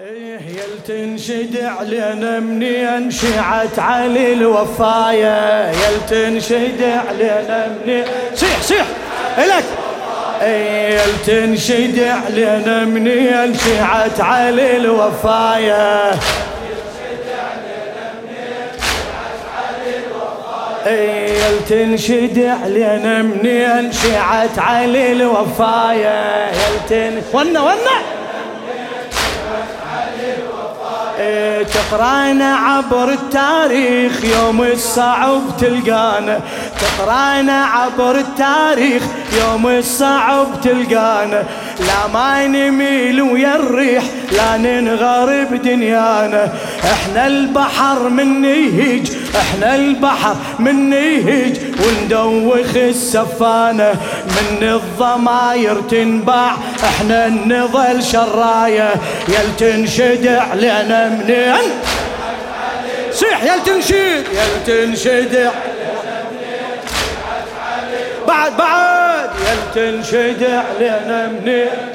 إيه يل تنشد علينا منين شيعت علي الوفاية. يل تنشد علينا منين صيح صيح إلك. إيه يل تنشد علينا منين شيعت علي الوفاية. إيه تنشد علينا منين شيعت علي الوفاية. يل تن ونا ونا تقرانا عبر التاريخ يوم الصعب تلقانا. تقرانا عبر التاريخ يوم الصعب تلقانا. لا ما نميل ويا الريح لا ننغرب دنيانا. إحنا البحر من يهج إحنا البحر من يهج وندوخ السفانة من الضماير تنباع إحنا نظل شراية يل تنشد علينا منين؟ صيح يل تنشد. يل تنشد. بعد بعد. يل تنشد علينا منين؟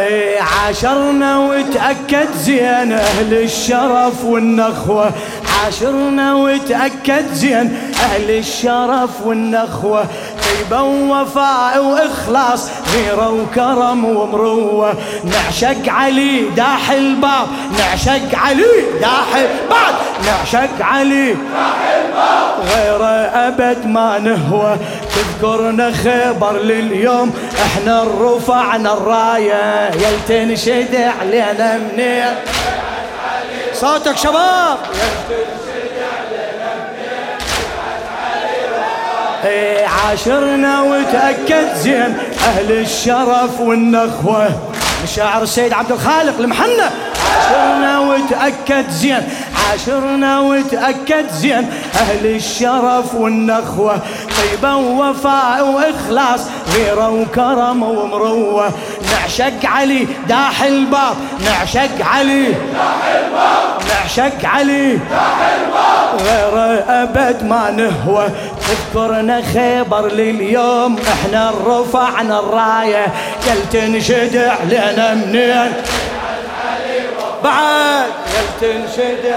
إيه عاشرنا وتأكد زين أهل الشرف والنخوة. عاشرنا وتأكد زين أهل الشرف والنخوة. طيبة ووفاء وإخلاص غيرة وكرم ومروة. نعشق علي داح الباب نعشق علي داح بعد نعشق علي داح الباب غيره أبد ما نهوى. تذكرنا خبر لليوم إحنا رفعنا الراية. يل تنشد علينا منين صوتك شباب. إيه عاشرنا وتأكد زين أهل الشرف والنخوة. شاعر السيد عبد الخالق المحنة عاشرنا وتأكد زين عاشرنا وتأكد زين أهل الشرف والنخوة طيبة ووفاء وإخلاص غيرة وكرم ومروة. نعشق علي داح الباب نعشق علي داح الباب نعشق علي داح الباب غيره أبد ما نهوى. تذكرنا خيبر لليوم إحنا رفعنا الراية قل تنشد علينا منين؟ بعد. تنشد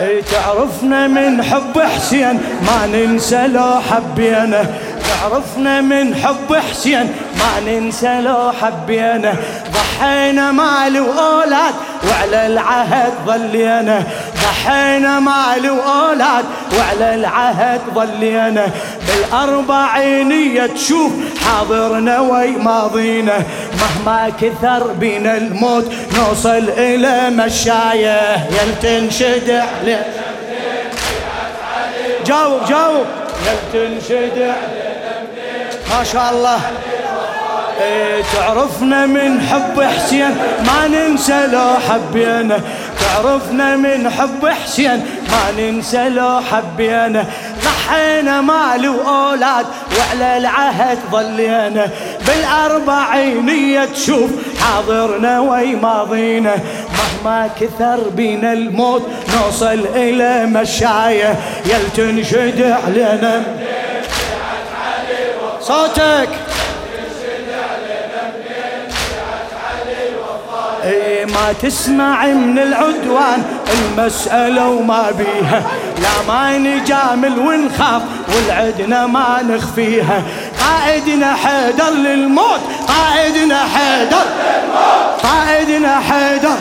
إي تعرفنا من حب حسين ما ننسى لو حبينا. تعرفنا من حب حسين ما ننسى لو حبينا. ضحينا مال وأولاد وعلى العهد ظلينا. ضحينا مال وأولاد وعلى العهد ظلينا. بالاربعينيه تشوف حاضرنا وي ماضينا. مهما كثر بينا الموت نوصل إلى مشاية. يل عليه. جاوب جاوب. يل تنشد ما شاء الله. تعرفنا من حب حسين ما ننسى لو حبينا. تعرفنا من حب حسين ما ننسى لو حبينا. ضحينا مال وأولاد وعلى العهد ظلينا. بالاربعينيه تشوف حاضرنا وي ماضينا. مهما كثر بينا الموت نوصل إلى مشاية. يل تنشد علينا. صوتك! اي ما تسمع من العدوان المسألة وما بيها. لا ما نجامل ونخاف والعدنا ما نخفيها. قائدنا حيدر للموت قائدنا حيدر. قائدنا حيدر.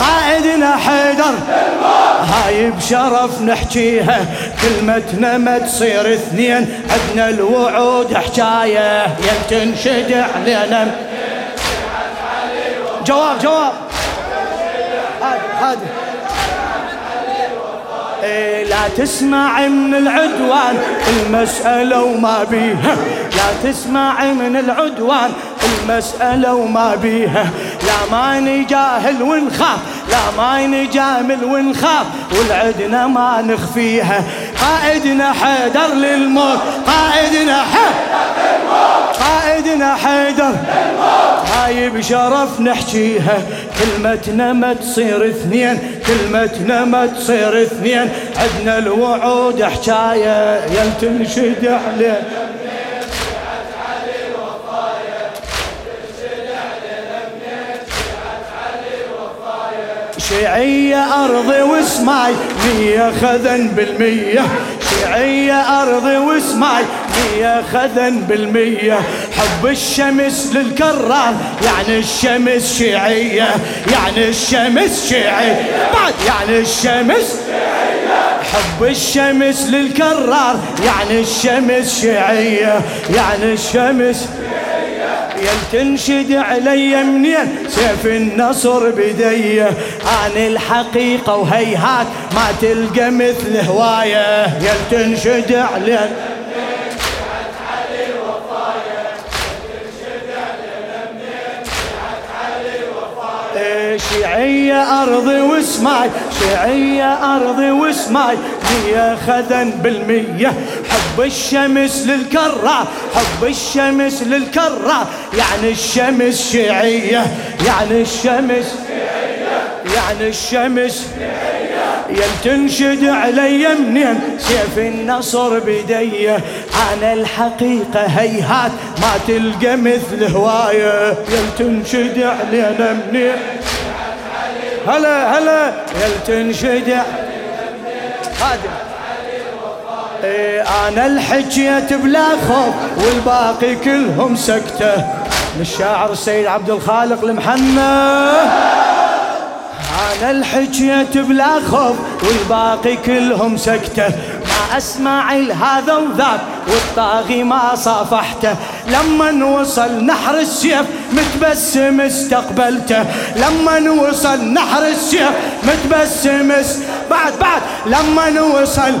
قائدنا حيدر. هاي بشرف نحكيها. كلمتنا ما تصير اثنين عدنا الوعود حكاية. يل تنشد علينا جواب جواب. هذا إيه لا تسمع من العدوان المسألة وما بيها. لا تسمع من العدوان المسألة وما بيها. لا ما نجاهل ونخاف لا ما نجامل ونخاف والعدنا ما نخفيها. قائدنا حيدر للموت قائدنا حيدر للموت. سيدنا حيدر. هاي بشرف نحجيها كلمتنا ما تصير اثنين كلمتنا ما تصير اثنين. عدنا الوعود حكاية يلتنشد عليه. شيعية أرضي واسماي مية خذن بالمية. شيعية أرضي واسماي مية خذن بالمية. حب الشمس للكرار يعني الشمس شيعية يعني الشمس شيعية. بعد يعني الشمس حب الشمس للكرار يعني الشمس شيعية يعني الشمس يل تنشد علي منين سيف النصر بدي. عن الحقيقة وهيهات ما تلقى مثل هواية. يل تنشد علي شيعية أرضي واسمعي شيعية أرضي واسمعي. مية خذن بالمية حب الشمس للكرة حب الشمس للكرة. يعني الشمس شيعية يعني الشمس يعني الشمس يل تنشد علي منين سيف النصر بدي أنا الحقيقة هيهات ما تلقى مثل هواية. يل تنشد علينا منين هلا هلا. يل تنشد خادم. إيه أنا الحجيت بلا خوف والباقي كلهم سكتة. للشاعر السيد عبد الخالق المحنى أنا الحجيت بلا خوف والباقي كلهم سكتة. ما أسمع هذا وذاك والطاغي ما صافحته. لما وصل نحر السيف متبسم استقبلته. لما وصل نحر السيف متبسم بعد بعد. لما وصل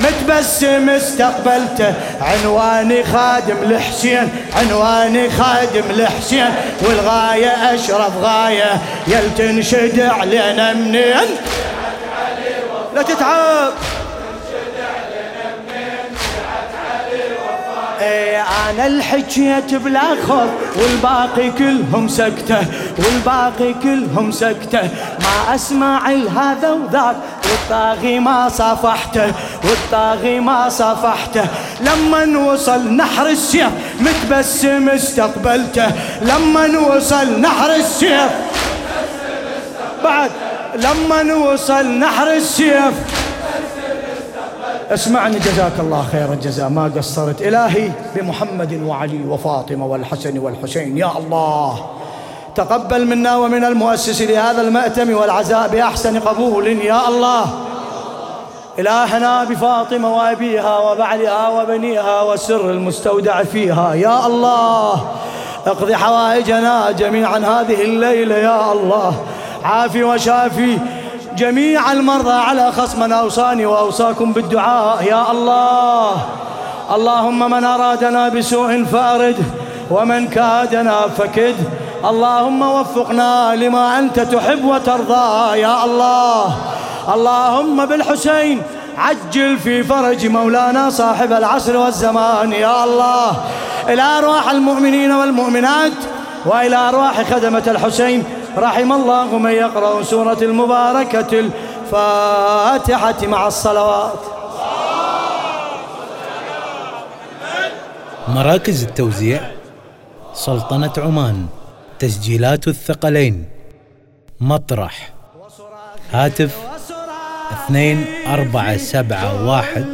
متبسم استقبلته. عنواني خادم لحسين عنواني خادم لحسين والغاية أشرف غاية يل تنشد علينا منين؟ لا تتعب. أنا الحكيت بلا خوف والباقي كلهم سكتة والباقي كلهم سكتة. ما أسمع هذا وذاك والطاغي ما صافحته والطاغي ما صافحته. لما وصل نحر السيف متبسم استقبلته. لما وصل نحر السيف بعد لما وصل نحر السيف اسمعني جزاك الله خير الجزاء ما قصرت. إلهي بمحمد وعلي وفاطمة والحسن والحسين. يا الله تقبل منا ومن المؤسس لهذا المأتم والعزاء بأحسن قبول. يا الله إلهنا بفاطمة وأبيها وبعلها وبنيها والسر المستودع فيها. يا الله اقضي حوائجنا جميعا هذه الليلة. يا الله عافي وشافي. جميع المرضى على خصم أوصاني وأوصاكم بالدعاء. يا الله اللهم من أرادنا بسوء فأرد ومن كادنا فكد. اللهم وفقنا لما أنت تحب وترضى. يا الله اللهم بالحسين عجل في فرج مولانا صاحب العصر والزمان. يا الله إلى أرواح المؤمنين والمؤمنات وإلى أرواح خدمة الحسين. رحم الله من يقرأ سورة المباركة الفاتحة مع الصلوات. مراكز التوزيع سلطنة عمان تسجيلات الثقلين مطرح. هاتف اثنين أربعة سبعة واحد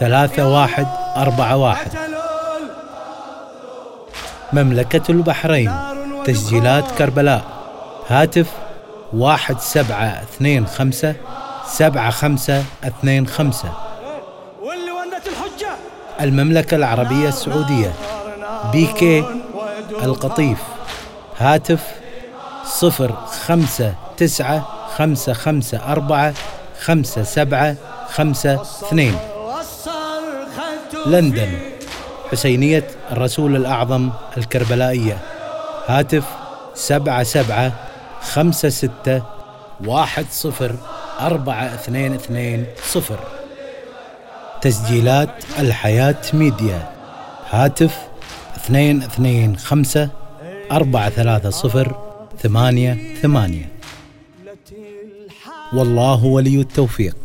ثلاثة واحد أربعة واحد. مملكة البحرين تسجيلات كربلاء. هاتف واحد سبعة اثنين خمسة سبعة خمسة اثنين خمسة. المملكة العربية السعودية بي كي القطيف. هاتف صفر خمسة تسعة خمسة خمسة أربعة خمسة سبعة خمسة اثنين. لندن. حسينية الرسول الأعظم الكربلائية. هاتف سبعة سبعة خمسة ستة واحد صفر أربعة اثنين اثنين صفر. تسجيلات الحياة ميديا. هاتف اثنين اثنين خمسة أربعة ثلاثة صفر ثمانية ثمانية. والله ولي التوفيق.